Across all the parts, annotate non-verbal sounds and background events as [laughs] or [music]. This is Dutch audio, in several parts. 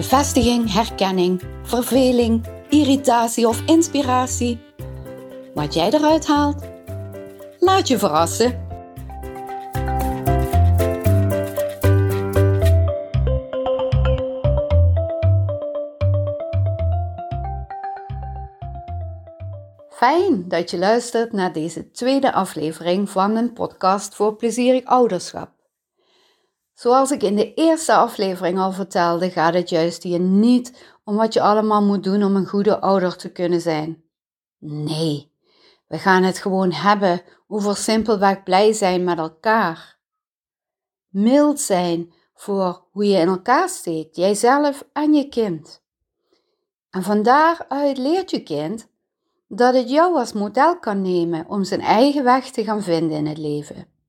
Bevestiging, herkenning, verveling, irritatie of inspiratie. Wat jij eruit haalt, laat je verrassen. Fijn dat je luistert naar deze tweede aflevering van een podcast voor plezierig ouderschap. Zoals ik in de eerste aflevering al vertelde, gaat het juist hier niet om wat je allemaal moet doen om een goede ouder te kunnen zijn. Nee, we gaan het gewoon hebben over simpelweg blij zijn met elkaar. Mild zijn voor hoe je in elkaar steekt, jijzelf en je kind. En van daaruit leert je kind dat het jou als model kan nemen om zijn eigen weg te gaan vinden in het leven.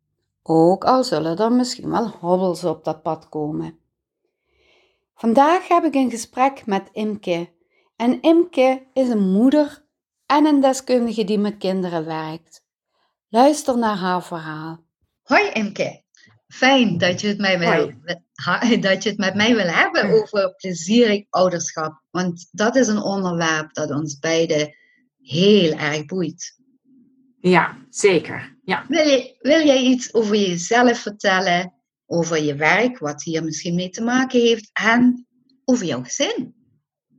Ook al zullen er misschien wel hobbels op dat pad komen. Vandaag heb ik een gesprek met Imke. En Imke is een moeder en een deskundige die met kinderen werkt. Luister naar haar verhaal. Hoi Imke, fijn dat je het, mij wil, dat je het met mij wil hebben over plezierig ouderschap. Want dat is een onderwerp dat ons beiden heel erg boeit. Ja, zeker. Ja. Wil, je, wil jij iets over jezelf vertellen, over je werk, wat hier misschien mee te maken heeft, en over jouw gezin?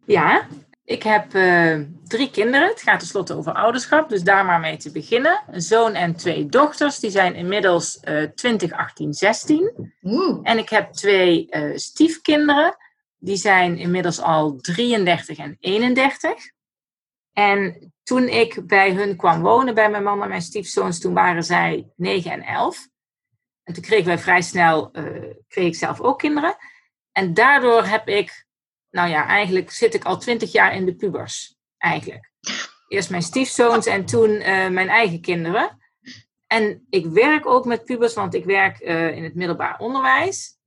Ja, ik heb uh, drie kinderen. Het gaat tenslotte over ouderschap, dus daar maar mee te beginnen. Een zoon en twee dochters, die zijn inmiddels uh, 20, 18, 16. Oeh. En ik heb twee uh, stiefkinderen, die zijn inmiddels al 33 en 31. En toen ik bij hun kwam wonen, bij mijn man en mijn stiefzoons, toen waren zij 9 en 11. En toen kregen wij vrij snel, uh, kreeg ik zelf ook kinderen. En daardoor heb ik, nou ja, eigenlijk zit ik al 20 jaar in de pubers. Eigenlijk. Eerst mijn stiefzoons en toen uh, mijn eigen kinderen. En ik werk ook met pubers, want ik werk uh, in het middelbaar onderwijs.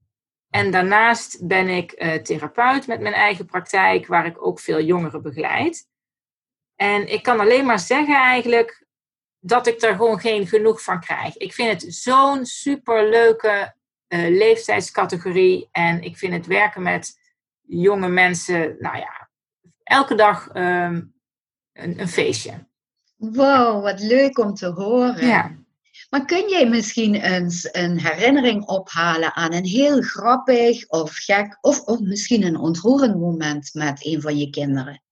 En daarnaast ben ik therapeut met mijn eigen praktijk, waar ik ook veel jongeren begeleid. En ik kan alleen maar zeggen eigenlijk dat ik er gewoon geen genoeg van krijg. Ik vind het zo'n superleuke uh, leeftijdscategorie. En ik vind het werken met jonge mensen, nou ja, elke dag um, een, een, feestje. Wow, wat leuk om te horen. Ja. Maar kun jij misschien eens een herinnering ophalen aan een heel grappig of gek, of, of misschien een ontroerend moment met een van je kinderen?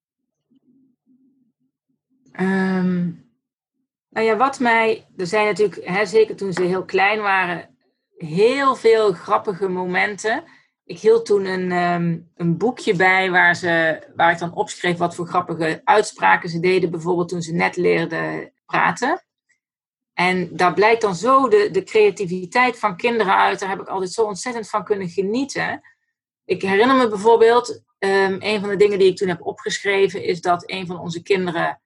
Um, nou ja, wat mij. Er zijn natuurlijk, hè, zeker toen ze heel klein waren, heel veel grappige momenten. Ik hield toen een, um, een boekje bij waar, ze, waar ik dan opschreef wat voor grappige uitspraken ze deden. Bijvoorbeeld toen ze net leerden praten. En daar blijkt dan zo de, de creativiteit van kinderen uit. Daar heb ik altijd zo ontzettend van kunnen genieten. Ik herinner me bijvoorbeeld, um, een van de dingen die ik toen heb opgeschreven, is dat een van onze kinderen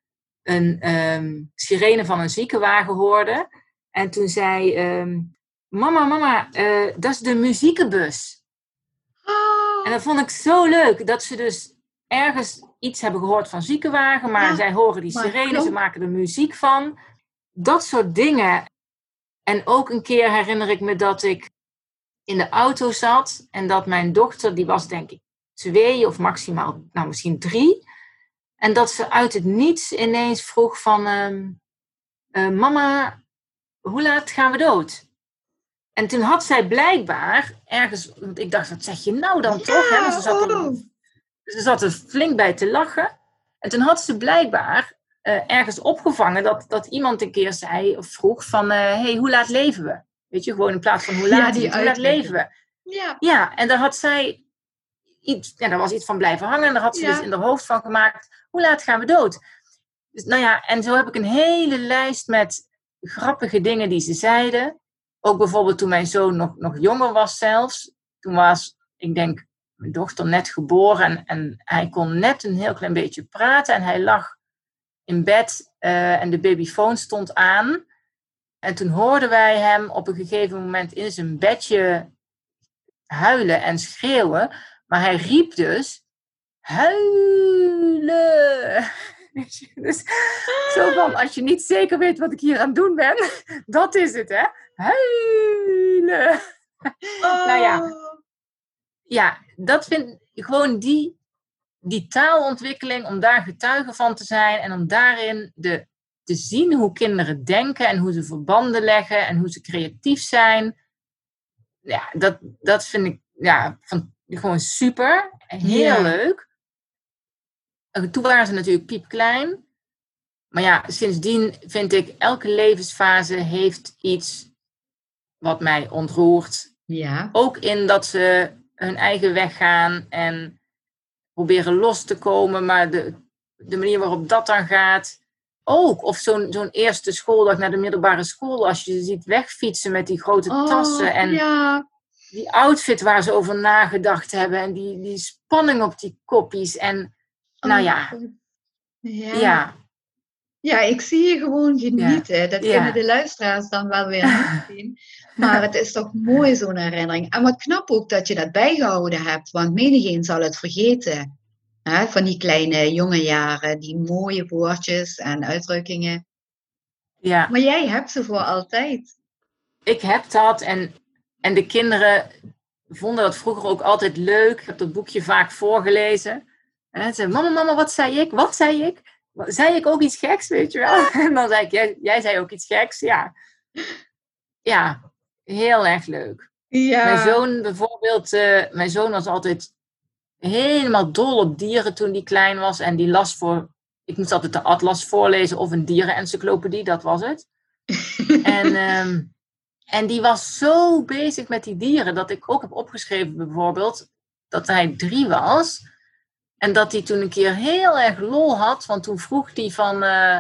een um, sirene van een ziekenwagen hoorde. En toen zei, um, mama, mama, uh, dat is de muziekenbus. Oh. En dat vond ik zo leuk, dat ze dus ergens iets hebben gehoord van ziekenwagen, maar zij horen die sirene, ze maken er muziek van. Dat soort dingen. En ook een keer herinner ik me dat ik in de auto zat en dat mijn dochter, die was denk ik twee of maximaal, nou misschien drie, en dat ze uit het niets ineens vroeg van... Uh, uh, mama, hoe laat gaan we dood? En toen had zij blijkbaar ergens... Want ik dacht, wat zeg je nou dan toch? Hè? Ze, zat er, ze zat er flink bij te lachen. En toen had ze blijkbaar uh, ergens opgevangen dat, dat iemand een keer zei of vroeg van... Hé, hey, hoe laat leven we? Weet je, gewoon in plaats van hoe laat, ja, hoe laat leven we? Ja. ja, en daar had zij iets, ja, daar was iets van blijven hangen. En daar had ze dus in haar hoofd van gemaakt, hoe laat gaan we dood? Dus nou ja, en zo heb ik een hele lijst met grappige dingen die ze zeiden. Ook bijvoorbeeld toen mijn zoon nog, nog jonger was zelfs. Toen was, ik denk, mijn dochter net geboren en, en hij kon net een heel klein beetje praten en hij lag in bed uh, en de babyfoon stond aan. En toen hoorden wij hem op een gegeven moment in zijn bedje huilen en schreeuwen. Maar hij riep dus, huilen. [laughs] Dus zo van, als je niet zeker weet wat ik hier aan het doen ben, [laughs] dat is het, hè? Huilen. [laughs] Nou ja, oh. ja, dat vind ik gewoon die, die taalontwikkeling, om daar getuige van te zijn en om daarin de, te zien hoe kinderen denken en hoe ze verbanden leggen en hoe ze creatief zijn. Ja, dat, dat vind ik ja, van, gewoon super. Heel leuk. Toen waren ze natuurlijk piepklein. Maar ja, sindsdien vind ik elke levensfase heeft iets wat mij ontroert. Ja. Ook in dat ze hun eigen weg gaan en proberen los te komen, maar de, de manier waarop dat dan gaat. Ook, of zo'n zo'n eerste schooldag naar de middelbare school, als je ze ziet wegfietsen met die grote Oh, tassen en ja. Die outfit waar ze over nagedacht hebben en die, die spanning op die koppies. En nou ja, Oh, Ja. ja, Ja, ik zie je gewoon genieten. Dat Ja. kunnen de luisteraars dan wel weer [laughs] zien. Maar het is toch mooi, zo'n herinnering. En wat knap ook dat je dat bijgehouden hebt. Want menigeen zal het vergeten. Hè? Van die kleine jonge jaren. Die mooie woordjes en uitdrukkingen. ja. Maar jij hebt ze voor altijd. ik heb dat en, en de kinderen vonden dat vroeger ook altijd leuk. Ik heb dat boekje vaak voorgelezen. En ze zeiden, mama, mama, wat zei ik? Wat zei ik? Zei ik ook iets geks, weet je wel? [laughs] En dan zei ik, jij, jij zei ook iets geks, ja. Ja, heel erg leuk. Ja. Mijn zoon bijvoorbeeld, eh, mijn zoon was altijd helemaal dol op dieren toen hij klein was. En die las voor, ik moest altijd de atlas voorlezen of een dierenencyclopedie, dat was het. [laughs] En, ehm, en die was zo bezig met die dieren dat ik ook heb opgeschreven bijvoorbeeld dat hij drie was. En dat hij toen een keer heel erg lol had, want toen vroeg hij van... eh,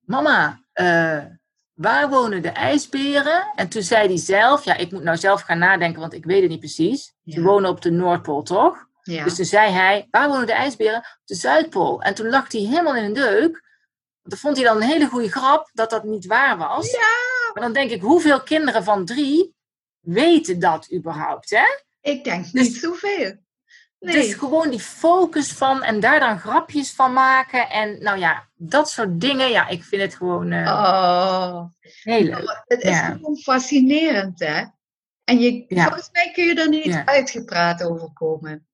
Mama, eh, waar wonen de ijsberen? En toen zei hij zelf, ja, ik moet nou zelf gaan nadenken, want ik weet het niet precies. Ze wonen op de Noordpool, toch? Ja. Dus toen zei hij, waar wonen de ijsberen? Op de Zuidpool. En toen lag hij helemaal in een deuk. Dat vond hij dan een hele goede grap dat dat niet waar was. Ja. Maar dan denk ik, hoeveel kinderen van drie weten dat überhaupt, hè? Ik denk Dus- niet zoveel. Nee. Dus gewoon die focus van en daar dan grapjes van maken. En nou ja, dat soort dingen. Ja, ik vind het gewoon eh, Oh. heel leuk. Het is Ja. gewoon fascinerend, hè? En je, Ja. volgens mij kun je er niet Ja. uitgepraat over komen.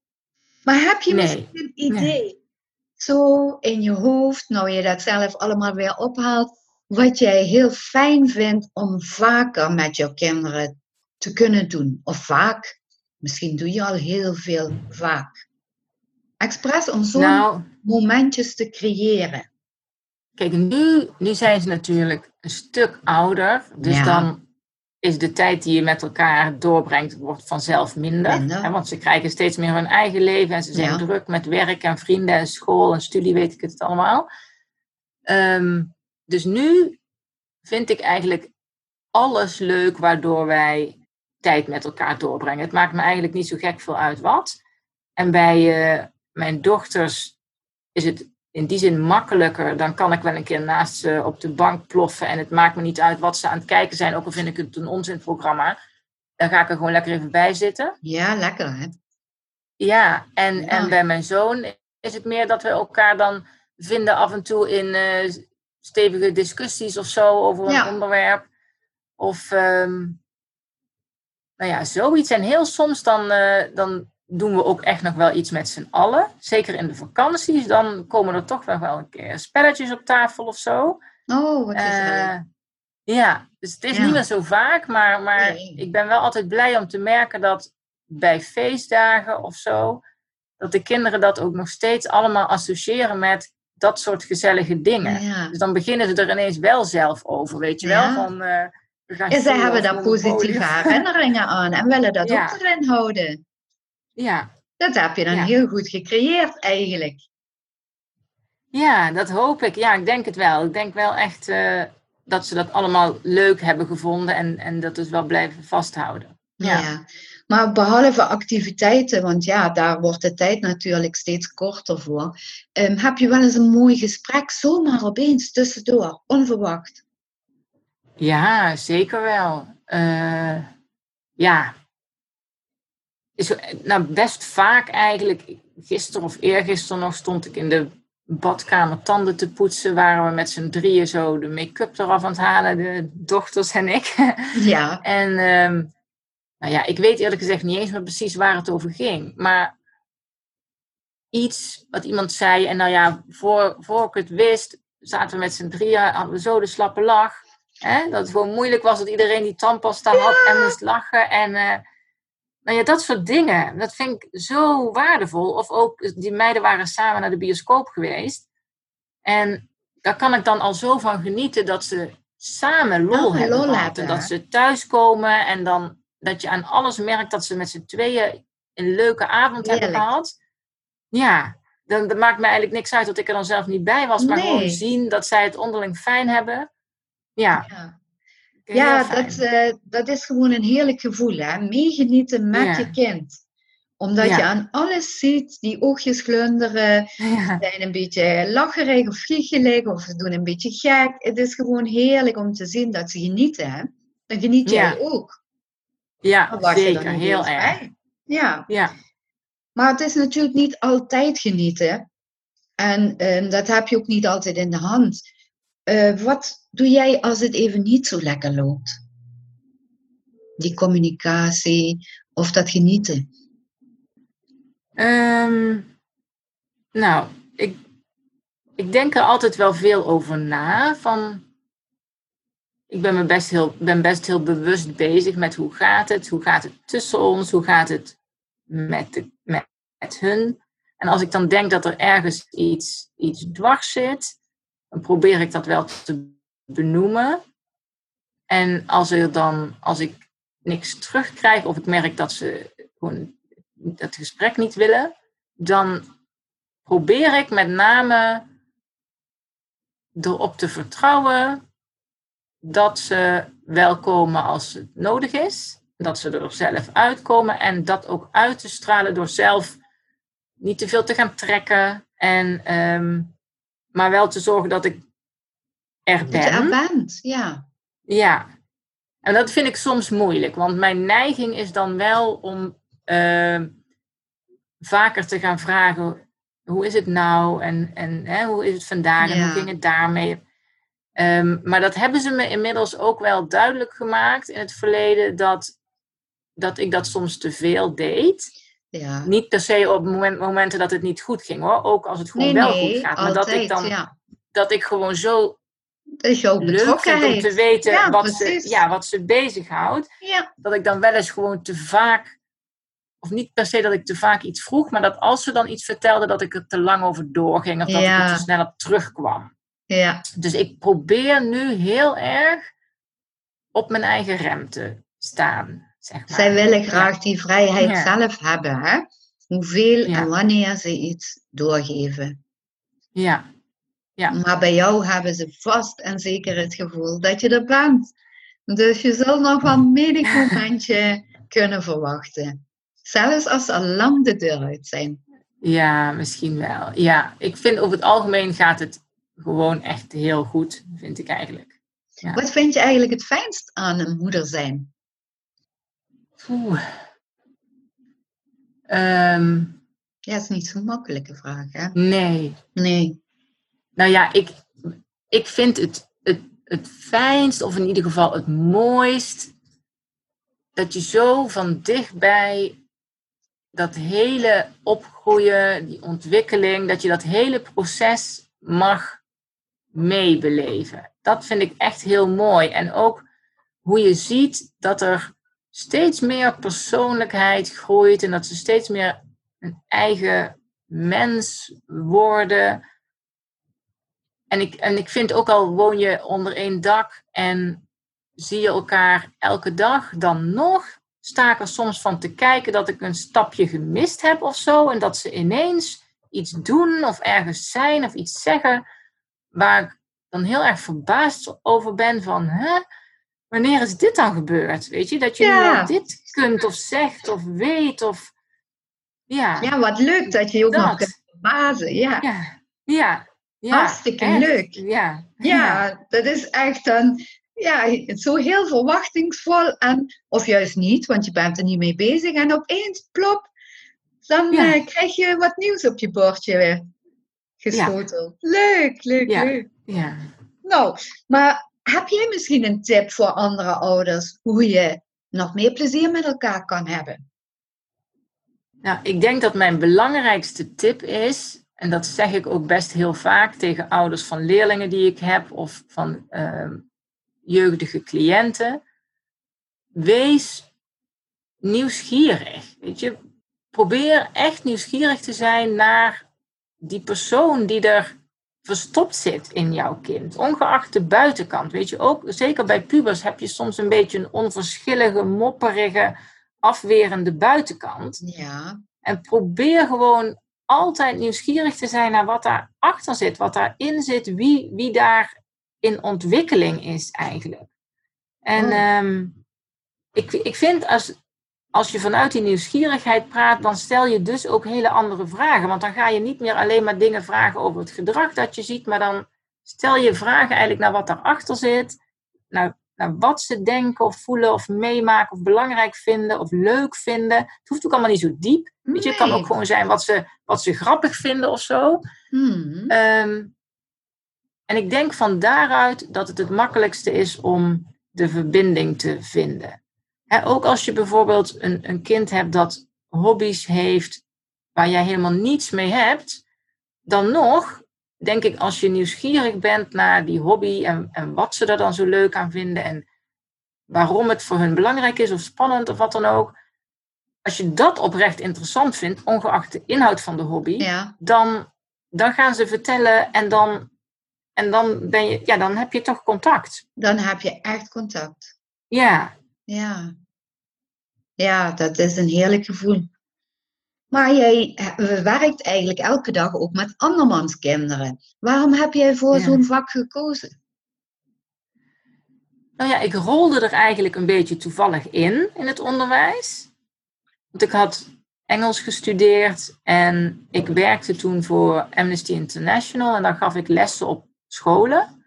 Maar heb je Nee. misschien een idee, zo in je hoofd, nou je dat zelf allemaal weer ophaalt, wat jij heel fijn vindt om vaker met jouw kinderen te kunnen doen? Of vaak, misschien doe je al heel veel vaak. Expres om zo'n Nou, momentjes te creëren. kijk, nu, nu zijn ze natuurlijk een stuk ouder. Dus Ja. dan is de tijd die je met elkaar doorbrengt, wordt vanzelf minder. Minder. Hè, want ze krijgen steeds meer hun eigen leven en ze zijn Ja. druk met werk en vrienden en school en studie, weet ik het allemaal. Ehm, dus nu vind ik eigenlijk alles leuk waardoor wij tijd met elkaar doorbrengen. Het maakt me eigenlijk niet zo gek veel uit wat. En bij eh, mijn dochters is het in die zin makkelijker. Dan kan ik wel een keer naast ze op de bank ploffen. En het maakt me niet uit wat ze aan het kijken zijn. Ook al vind ik het een onzinprogramma. Dan ga ik er gewoon lekker even bij zitten. Ja, lekker hè? Ja, en, Ja. en bij mijn zoon is het meer dat we elkaar dan vinden af en toe in eh, stevige discussies of zo over een Ja. onderwerp. Of, ehm, nou ja, zoiets. En heel soms dan, eh, dan doen we ook echt nog wel iets met z'n allen. Zeker in de vakanties, dan komen er toch nog wel een keer spelletjes op tafel of zo. Oh, wat is Eh, ja, dus het is Ja. niet meer zo vaak, maar, maar Nee. ik ben wel altijd blij om te merken dat bij feestdagen of zo, dat de kinderen dat ook nog steeds allemaal associëren met dat soort gezellige dingen. Ja. Dus dan beginnen ze er ineens wel zelf over, weet je wel? Van, eh, we gaan En zij hebben daar positieve [laughs] herinneringen aan en willen dat Ja. ook erin houden. Ja. Dat heb je dan Ja. heel goed gecreëerd eigenlijk. ja, dat hoop ik. Ja, ik denk het wel. Ik denk wel echt eh, dat ze dat allemaal leuk hebben gevonden en, en dat dus wel blijven vasthouden. Ja. Ja. Maar behalve activiteiten, want ja, daar wordt de tijd natuurlijk steeds korter voor. Ehm, heb je wel eens een mooi gesprek zomaar opeens tussendoor, onverwacht? Ja, zeker wel. Uh, ja. Is, nou, best vaak eigenlijk. Gisteren of eergisteren nog stond ik in de badkamer tanden te poetsen. Waren we met z'n drieën zo de make-up eraf aan het halen, de dochters en ik. Ja. [laughs] en um, nou ja, ik weet eerlijk gezegd niet eens meer precies waar het over ging. Maar iets wat iemand zei. En nou ja, voor, voor ik het wist, zaten we met z'n drieën, hadden we zo de slappe lach. Hè? Dat het gewoon moeilijk was dat iedereen die tandpasta had en moest lachen. En uh, nou ja, dat soort dingen. Dat vind ik zo waardevol. Of ook, die meiden waren samen naar de bioscoop geweest. En daar kan ik dan al zo van genieten dat ze samen lol oh, hebben. Lol. En dat ze thuiskomen en dan dat je aan alles merkt dat ze met z'n tweeën een leuke avond hebben gehad. Ja, dan, dan, maakt me eigenlijk niks uit dat ik er dan zelf niet bij was. Maar gewoon zien dat zij het onderling fijn hebben. Ja. ja. Ja, dat, uh, dat is gewoon een heerlijk gevoel, hè? Meegenieten met je kind. Omdat je aan alles ziet, die oogjes glunderen, ja. zijn een beetje lacherig of giechelig of ze doen een beetje gek. Het is gewoon heerlijk om te zien dat ze genieten, hè? Dan geniet jij ook. Ja, zeker. Heel erg. Ja. ja. Maar het is natuurlijk niet altijd genieten. En uh, dat heb je ook niet altijd in de hand. Uh, wat doe jij als het even niet zo lekker loopt? Die communicatie of dat genieten? Um, nou, ik, ik denk er altijd wel veel over na. Van ik ben, me best heel, ben best heel bewust bezig met hoe gaat het, hoe gaat het tussen ons, hoe gaat het met, de, met, met hun. En als ik dan denk dat er ergens iets, iets dwars zit, dan probeer ik dat wel te benoemen. En als, er dan, als ik niks terugkrijg of ik merk dat ze gewoon het gesprek niet willen, dan probeer ik met name erop te vertrouwen dat ze wel komen als het nodig is. Dat ze er zelf uitkomen en dat ook uit te stralen door zelf niet te veel te gaan trekken. En, ehm, maar wel te zorgen dat ik er ben. Dat je er bent, ja. Ja. En dat vind ik soms moeilijk, want mijn neiging is dan wel om uh, vaker te gaan vragen: hoe is het nou? En, en hè, hoe is het vandaag? En hoe ging het daarmee? Um, maar dat hebben ze me inmiddels ook wel duidelijk gemaakt in het verleden dat, dat ik dat soms te veel deed. Ja. Niet per se op moment, momenten dat het niet goed ging hoor, ook als het gewoon wel goed gaat. Maar dat ik dan ja. dat ik gewoon zo dat is ook leuk vind om te weten ja, wat, ze, ja, wat ze bezighoudt. Ja. Dat ik dan wel eens gewoon te vaak, of niet per se dat ik te vaak iets vroeg, maar dat als ze dan iets vertelde, dat ik er te lang over doorging of dat ik er te snel op terugkwam. Ja. Dus ik probeer nu heel erg op mijn eigen rem te staan. Zeg maar. Zij willen graag die vrijheid zelf hebben, hè? Hoeveel en wanneer ze iets doorgeven. Ja. ja. Maar bij jou hebben ze vast en zeker het gevoel dat je er bent. Dus je zult nog wel een menig [laughs] momentje kunnen verwachten. Zelfs als ze al lang de deur uit zijn. Ja, misschien wel. Ja, ik vind over het algemeen gaat het gewoon echt heel goed, vind ik eigenlijk. Ja. Wat vind je eigenlijk het fijnst aan een moeder zijn? Oeh. Um, ja, dat is niet zo'n makkelijke vraag, hè? Nee. Nee. Nou ja, ik, ik vind het, het, het fijnst, of in ieder geval het mooist, dat je zo van dichtbij dat hele opgroeien, die ontwikkeling, dat je dat hele proces mag meebeleven. Dat vind ik echt heel mooi. En ook hoe je ziet dat er steeds meer persoonlijkheid groeit en dat ze steeds meer een eigen mens worden. En ik, en ik vind ook al woon je onder één dak en zie je elkaar elke dag, dan nog sta ik er soms van te kijken dat ik een stapje gemist heb of zo. En dat ze ineens iets doen of ergens zijn of iets zeggen waar ik dan heel erg verbaasd over ben van, hè? wanneer is dit dan gebeurd? Weet je, dat je Ja. nu al dit kunt of zegt of weet of... Ja, Ja, wat leuk dat je je ook nog kunt verbazen. Ja, Ja, ja. ja hartstikke echt. leuk. Ja. Ja, dat is echt dan ja, zo heel verwachtingsvol. En, of juist niet, want je bent er niet mee bezig. En opeens, plop, dan Ja. eh, krijg je wat nieuws op je bordje weer geschoten. Leuk, leuk, Ja. leuk. ja. Nou, maar heb jij misschien een tip voor andere ouders hoe je nog meer plezier met elkaar kan hebben? Nou, ik denk dat mijn belangrijkste tip is, en dat zeg ik ook best heel vaak tegen ouders van leerlingen die ik heb of van ehm, jeugdige cliënten. Wees nieuwsgierig. Weet je, probeer echt nieuwsgierig te zijn naar die persoon die er verstopt zit in jouw kind, ongeacht de buitenkant. Weet je, ook zeker bij pubers heb je soms een beetje een onverschillige, mopperige, afwerende buitenkant. Ja, En probeer gewoon altijd nieuwsgierig te zijn naar wat daarachter zit, wat daarin zit, wie, wie daar in ontwikkeling is eigenlijk. En Oh. ehm, ik, ik vind als, als je vanuit die nieuwsgierigheid praat, dan stel je dus ook hele andere vragen. Want dan ga je niet meer alleen maar dingen vragen over het gedrag dat je ziet, maar dan stel je vragen eigenlijk naar wat daarachter zit, naar, naar wat ze denken of voelen of meemaken of belangrijk vinden of leuk vinden. Het hoeft ook allemaal niet zo diep. Weet je, het kan Nee. ook gewoon zijn wat ze, wat ze grappig vinden of zo. Hmm. Ehm, en ik denk van daaruit dat het het makkelijkste is om de verbinding te vinden. Ook als je bijvoorbeeld een, een kind hebt dat hobby's heeft waar jij helemaal niets mee hebt, dan nog denk ik als je nieuwsgierig bent naar die hobby en, en wat ze er dan zo leuk aan vinden en waarom het voor hun belangrijk is of spannend of wat dan ook. Als je dat oprecht interessant vindt, ongeacht de inhoud van de hobby, ja, dan, dan gaan ze vertellen en dan, en dan, ben je, ja, dan heb je toch contact. dan heb je echt contact. Ja, Ja. Ja, dat is een heerlijk gevoel. Maar jij eh, werkt eigenlijk elke dag ook met andermans kinderen. Waarom heb jij voor Ja. zo'n vak gekozen? nou ja, ik rolde er eigenlijk een beetje toevallig in, in het onderwijs. Want ik had Engels gestudeerd en ik werkte toen voor Amnesty International en daar gaf ik lessen op scholen.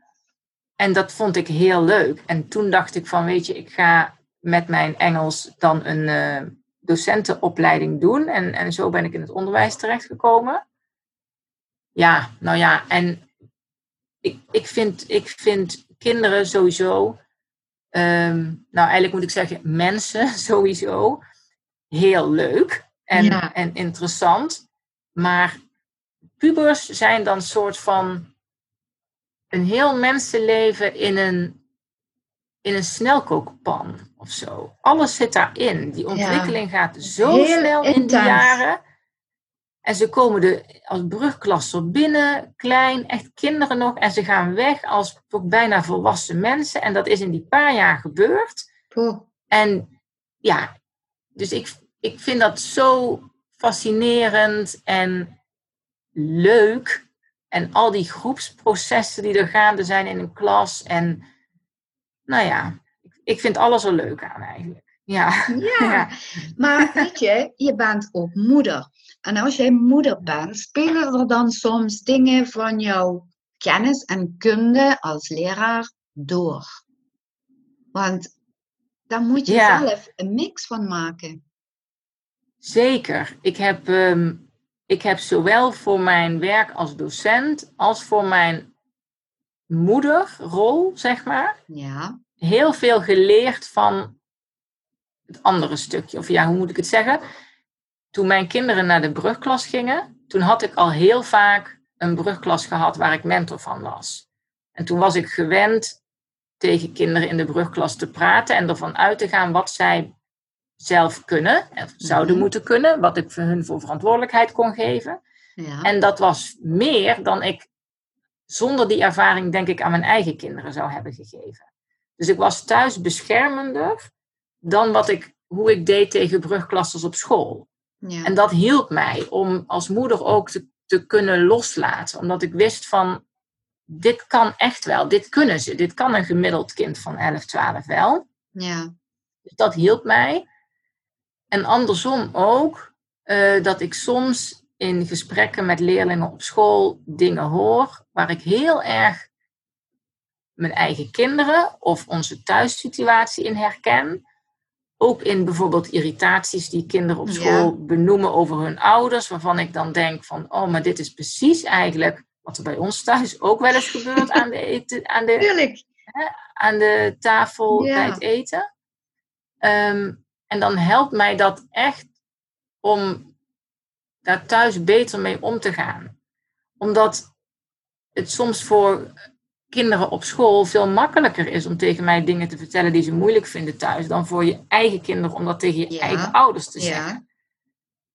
En dat vond ik heel leuk. En toen dacht ik van, weet je, ik ga met mijn Engels dan een eh, docentenopleiding doen. En, en zo ben ik in het onderwijs terechtgekomen. Ja, nou ja, en ik, ik, vind, ik vind kinderen sowieso, ehm, nou eigenlijk moet ik zeggen mensen [laughs] sowieso, heel leuk en, Ja. en interessant. Maar pubers zijn dan soort van een heel mensenleven in een, in een snelkookpan of zo. Alles zit daarin. Die ontwikkeling gaat zo Heel snel in die jaren. En ze komen er als brugklasser binnen, klein, echt kinderen nog. En ze gaan weg als bijna volwassen mensen. En dat is in die paar jaar gebeurd. En ja, dus ik, ik vind dat zo fascinerend en leuk. En al die groepsprocessen die er gaande zijn in een klas. En nou ja, ik, vind alles er leuk aan eigenlijk. Ja, [laughs] Ja, maar weet je, je bent ook moeder. En als jij moeder bent, spelen er dan soms dingen van jouw kennis en kunde als leraar door? Want daar moet je Ja. zelf een mix van maken. zeker. Ik heb, ehm, ik heb zowel voor mijn werk als docent als voor mijn moederrol, zeg maar, Ja, heel veel geleerd van het andere stukje. Of ja, hoe moet ik het zeggen? Toen mijn kinderen naar de brugklas gingen, toen had ik al heel vaak een brugklas gehad waar ik mentor van was. En toen was ik gewend tegen kinderen in de brugklas te praten en ervan uit te gaan wat zij zelf kunnen, of zouden Mhm. moeten kunnen, wat ik voor hun voor verantwoordelijkheid kon geven. ja. En dat was meer dan ik zonder die ervaring, denk ik, aan mijn eigen kinderen zou hebben gegeven. Dus ik was thuis beschermender dan wat ik, hoe ik deed tegen brugklassers op school. ja. En dat hielp mij om als moeder ook te, te kunnen loslaten. Omdat ik wist van, dit kan echt wel, dit kunnen ze. Dit kan een gemiddeld kind van 11, 12 wel. Ja. Dus dat hielp mij. En andersom ook, uh, dat ik soms in gesprekken met leerlingen op school dingen hoor waar ik heel erg mijn eigen kinderen of onze thuissituatie in herken. Ook in bijvoorbeeld irritaties die kinderen op school benoemen over hun ouders, waarvan ik dan denk van, oh, maar dit is precies eigenlijk wat er bij ons thuis ook wel eens gebeurt aan de, eten, aan de, hè, aan de tafel bij het eten. Ehm, en dan helpt mij dat echt om daar thuis beter mee om te gaan. Omdat het soms voor kinderen op school veel makkelijker is om tegen mij dingen te vertellen die ze moeilijk vinden thuis, dan voor je eigen kinderen om dat tegen je eigen ouders te zeggen. Ja.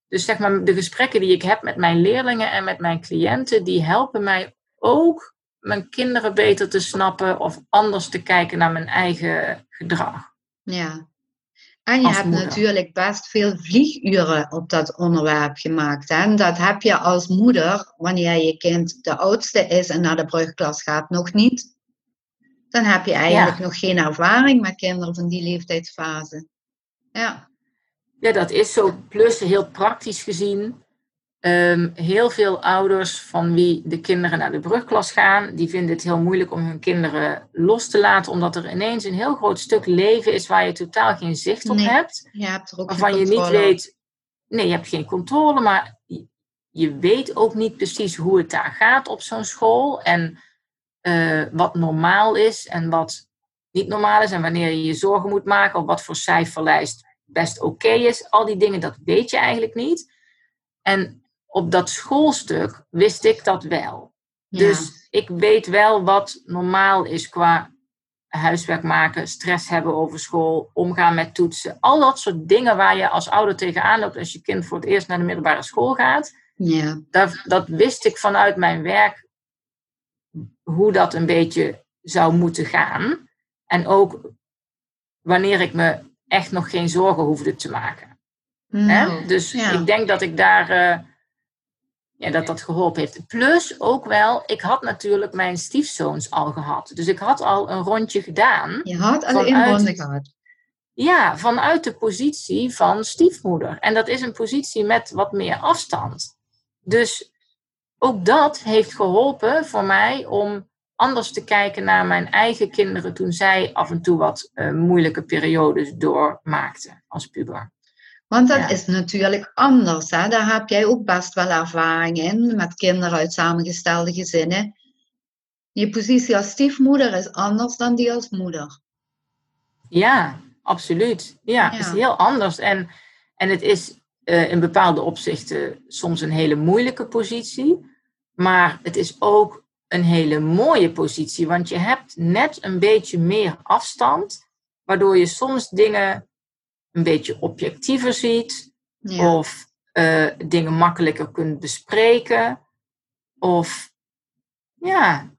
Dus zeg maar, de gesprekken die ik heb met mijn leerlingen en met mijn cliënten, die helpen mij ook mijn kinderen beter te snappen of anders te kijken naar mijn eigen gedrag. Ja. En je hebt natuurlijk best veel vlieguren op dat onderwerp gemaakt. En dat heb je als moeder, wanneer je kind de oudste is en naar de brugklas gaat, nog niet. Dan heb je eigenlijk nog geen ervaring met kinderen van die leeftijdsfase. Ja. Ja, dat is zo. Plus, heel praktisch gezien, um, heel veel ouders van wie de kinderen naar de brugklas gaan, die vinden het heel moeilijk om hun kinderen los te laten, omdat er ineens een heel groot stuk leven is waar je totaal geen zicht op hebt. Je hebt er ook waarvan je niet weet. Nee, je hebt geen controle, maar je weet ook niet precies hoe het daar gaat op zo'n school. En uh, wat normaal is en wat niet normaal is. En wanneer je je zorgen moet maken of wat voor cijferlijst best oké is. Al die dingen, dat weet je eigenlijk niet. En op dat schoolstuk wist ik dat wel. Dus ik weet wel wat normaal is qua huiswerk maken, stress hebben over school, omgaan met toetsen. Al dat soort dingen waar je als ouder tegenaan loopt als je kind voor het eerst naar de middelbare school gaat. Ja. Dat, dat wist ik vanuit mijn werk hoe dat een beetje zou moeten gaan. En ook wanneer ik me echt nog geen zorgen hoefde te maken. Hè? Dus ik denk dat ik daar. Uh, ja, dat dat geholpen heeft. Plus ook wel, ik had natuurlijk mijn stiefzoons al gehad. Dus ik had al een rondje gedaan. Je had al een ronde gehad. Ja, vanuit de positie van stiefmoeder. En dat is een positie met wat meer afstand. Dus ook dat heeft geholpen voor mij om anders te kijken naar mijn eigen kinderen toen zij af en toe wat uh, moeilijke periodes doormaakten als puber. Want dat is natuurlijk anders. Hè? Daar heb jij ook best wel ervaring in met kinderen uit samengestelde gezinnen. Je positie als stiefmoeder is anders dan die als moeder. Ja, absoluut. Ja, het is heel anders. En, en het is uh, in bepaalde opzichten soms een hele moeilijke positie. Maar het is ook een hele mooie positie, want je hebt net een beetje meer afstand, waardoor je soms dingen een beetje objectiever ziet, of uh, dingen makkelijker kunt bespreken, of ja,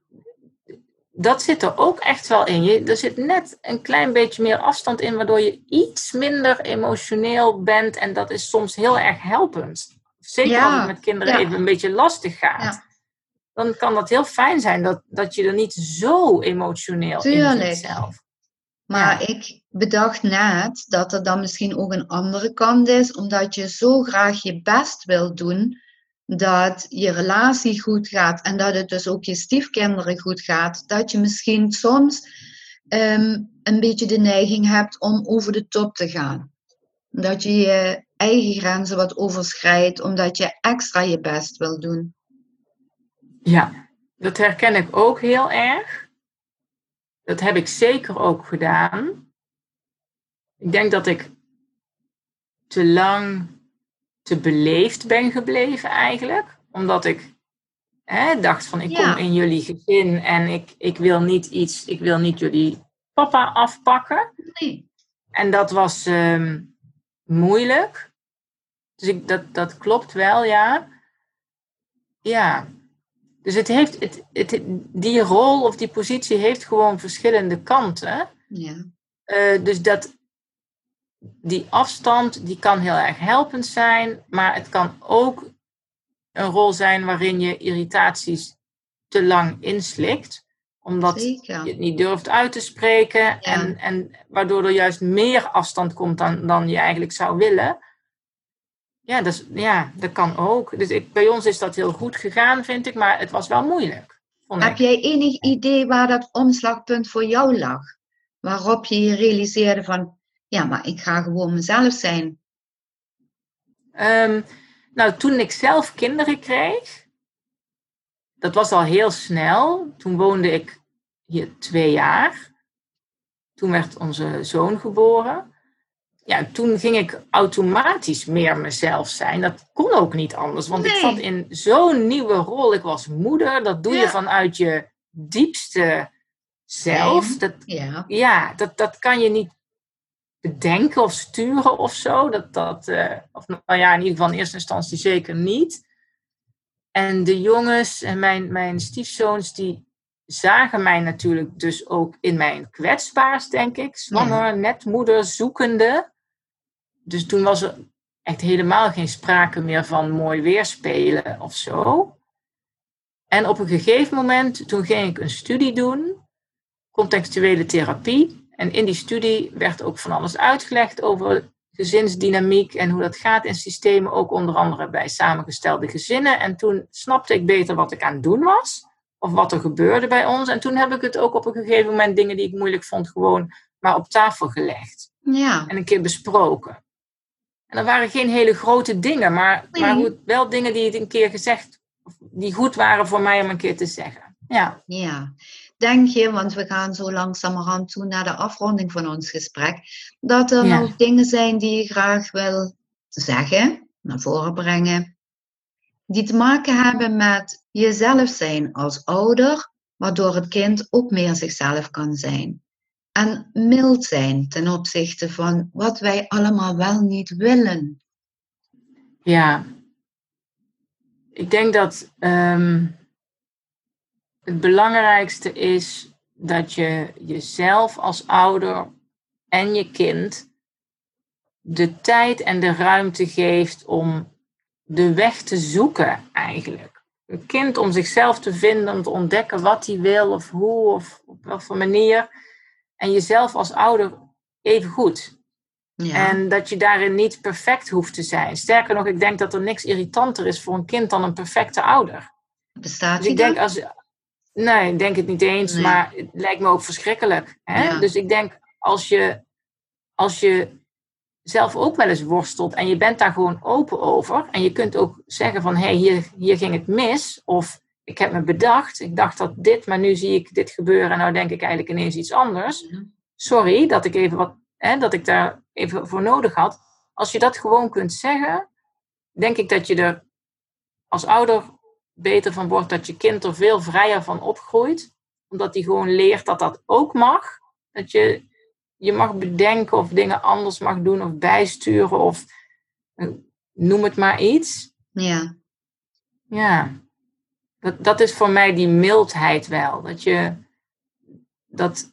dat zit er ook echt wel in. Je, er zit net een klein beetje meer afstand in, waardoor je iets minder emotioneel bent, en dat is soms heel erg helpend. Zeker als het met kinderen even een beetje lastig gaat dan kan dat heel fijn zijn dat, dat je er niet zo emotioneel Tuurlijk. in zit zelf. Maar ik bedacht net dat er dan misschien ook een andere kant is, omdat je zo graag je best wil doen dat je relatie goed gaat en dat het dus ook je stiefkinderen goed gaat, dat je misschien soms ehm, een beetje de neiging hebt om over de top te gaan. Dat je je eigen grenzen wat overschrijdt, omdat je extra je best wil doen. Ja, dat herken ik ook heel erg. Dat heb ik zeker ook gedaan. Ik denk dat ik te lang te beleefd ben gebleven eigenlijk. Omdat ik hè, dacht van ik kom in jullie gezin en ik, ik wil niet iets, ik wil niet jullie papa afpakken. Nee. En dat was ehm, moeilijk. Dus ik, dat, dat klopt wel, ja. Ja, dus het heeft, het, het, die rol of die positie heeft gewoon verschillende kanten. Ja. Uh, dus dat, die afstand die kan heel erg helpend zijn, maar het kan ook een rol zijn waarin je irritaties te lang inslikt. Omdat je het niet durft uit te spreken. En, en waardoor er juist meer afstand komt dan, dan je eigenlijk zou willen. Ja, dat, ja, dat kan ook. Dus ik, bij ons is dat heel goed gegaan, vind ik. Maar het was wel moeilijk. Heb jij enig idee waar dat omslagpunt voor jou lag? Waarop je je realiseerde van, ja, maar ik ga gewoon mezelf zijn. Ehm, nou, toen ik zelf kinderen kreeg, dat was al heel snel. Toen woonde ik hier twee jaar. Toen werd onze zoon geboren. Ja, toen ging ik automatisch meer mezelf zijn. Dat kon ook niet anders, want ik zat in zo'n nieuwe rol. Ik was moeder, dat doe je vanuit je diepste zelf. Dat, ja, ja dat, dat kan je niet bedenken of sturen of zo. Dat, dat, uh, of nou ja, in ieder geval in eerste instantie zeker niet. En de jongens en mijn, mijn stiefzoons, die zagen mij natuurlijk dus ook in mijn kwetsbaars, denk ik. Zwanger, net moeder, zoekende. Dus toen was er echt helemaal geen sprake meer van mooi weerspelen of zo. En op een gegeven moment, toen ging ik een studie doen, contextuele therapie. En in die studie werd ook van alles uitgelegd over gezinsdynamiek en hoe dat gaat in systemen, ook onder andere bij samengestelde gezinnen. En toen snapte ik beter wat ik aan het doen was, of wat er gebeurde bij ons. En toen heb ik het ook op een gegeven moment, dingen die ik moeilijk vond, gewoon maar op tafel gelegd. Ja. En een keer besproken. En dat waren geen hele grote dingen, maar, maar wel dingen die het een keer gezegd, die goed waren voor mij om een keer te zeggen. Ja. ja. Denk je, want we gaan zo langzamerhand toe naar de afronding van ons gesprek, dat er nog dingen zijn die je graag wil zeggen, naar voren brengen, die te maken hebben met jezelf zijn als ouder, waardoor het kind ook meer zichzelf kan zijn. En mild zijn ten opzichte van wat wij allemaal wel niet willen. Ja, ik denk dat ehm, het belangrijkste is dat je jezelf als ouder en je kind de tijd en de ruimte geeft om de weg te zoeken eigenlijk. Een kind om zichzelf te vinden, om te ontdekken wat hij wil of hoe of op welke manier. En jezelf als ouder even goed. Ja. En dat je daarin niet perfect hoeft te zijn. Sterker nog, ik denk dat er niks irritanter is voor een kind dan een perfecte ouder. Bestaat dus ik denk als, Nee, ik denk het niet eens, maar het lijkt me ook verschrikkelijk. Hè? Dus ik denk, als je, als je zelf ook wel eens worstelt en je bent daar gewoon open over, en je kunt ook zeggen van, hé, hey, hier, hier ging het mis, of ik heb me bedacht, ik dacht dat dit, maar nu zie ik dit gebeuren en nou denk ik eigenlijk ineens iets anders. Sorry dat ik even wat, hè, dat ik daar even voor nodig had. Als je dat gewoon kunt zeggen, denk ik dat je er als ouder beter van wordt dat je kind er veel vrijer van opgroeit. Omdat hij gewoon leert dat dat ook mag. Dat je, je mag bedenken of dingen anders mag doen of bijsturen of eh, noem het maar iets. Ja. Ja. Dat, dat is voor mij die mildheid wel. Dat je dat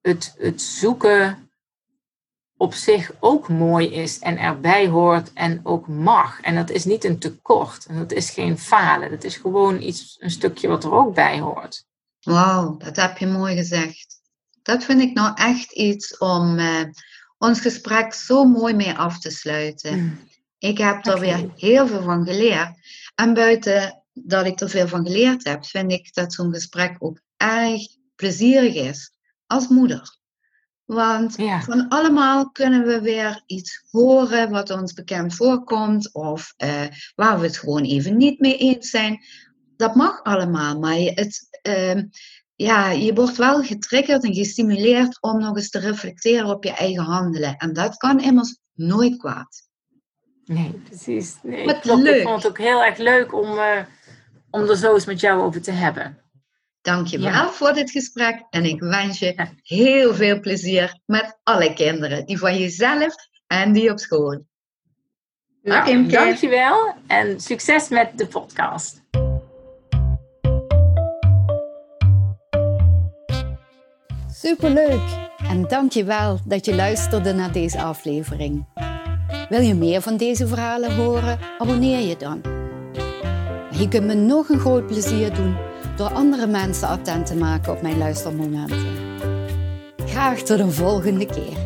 het, het zoeken op zich ook mooi is en erbij hoort en ook mag. En dat is niet een tekort en dat is geen falen. Dat is gewoon iets, een stukje wat er ook bij hoort. Wauw, dat heb je mooi gezegd. Dat vind ik nou echt iets om uh, ons gesprek zo mooi mee af te sluiten. Mm. Ik heb er weer heel veel van geleerd. En buiten dat ik er veel van geleerd heb, vind ik dat zo'n gesprek ook erg plezierig is als moeder. Want van allemaal kunnen we weer iets horen wat ons bekend voorkomt of uh, waar we het gewoon even niet mee eens zijn. Dat mag allemaal, maar het, uh, ja, je wordt wel getriggerd en gestimuleerd om nog eens te reflecteren op je eigen handelen. En dat kan immers nooit kwaad. Nee, precies. Nee, ik, ik vond het ook heel erg leuk om, uh, om er zo eens met jou over te hebben. Dankjewel ja. voor dit gesprek en ik wens je heel veel plezier met alle kinderen, die van jezelf en die op school. Nou, okay, dankjewel en succes met de podcast. Superleuk en dankjewel dat je luisterde naar deze aflevering. Wil je meer van deze verhalen horen? Abonneer je dan. Je kunt me nog een groot plezier doen door andere mensen attent te maken op mijn luistermomenten. Graag tot een volgende keer.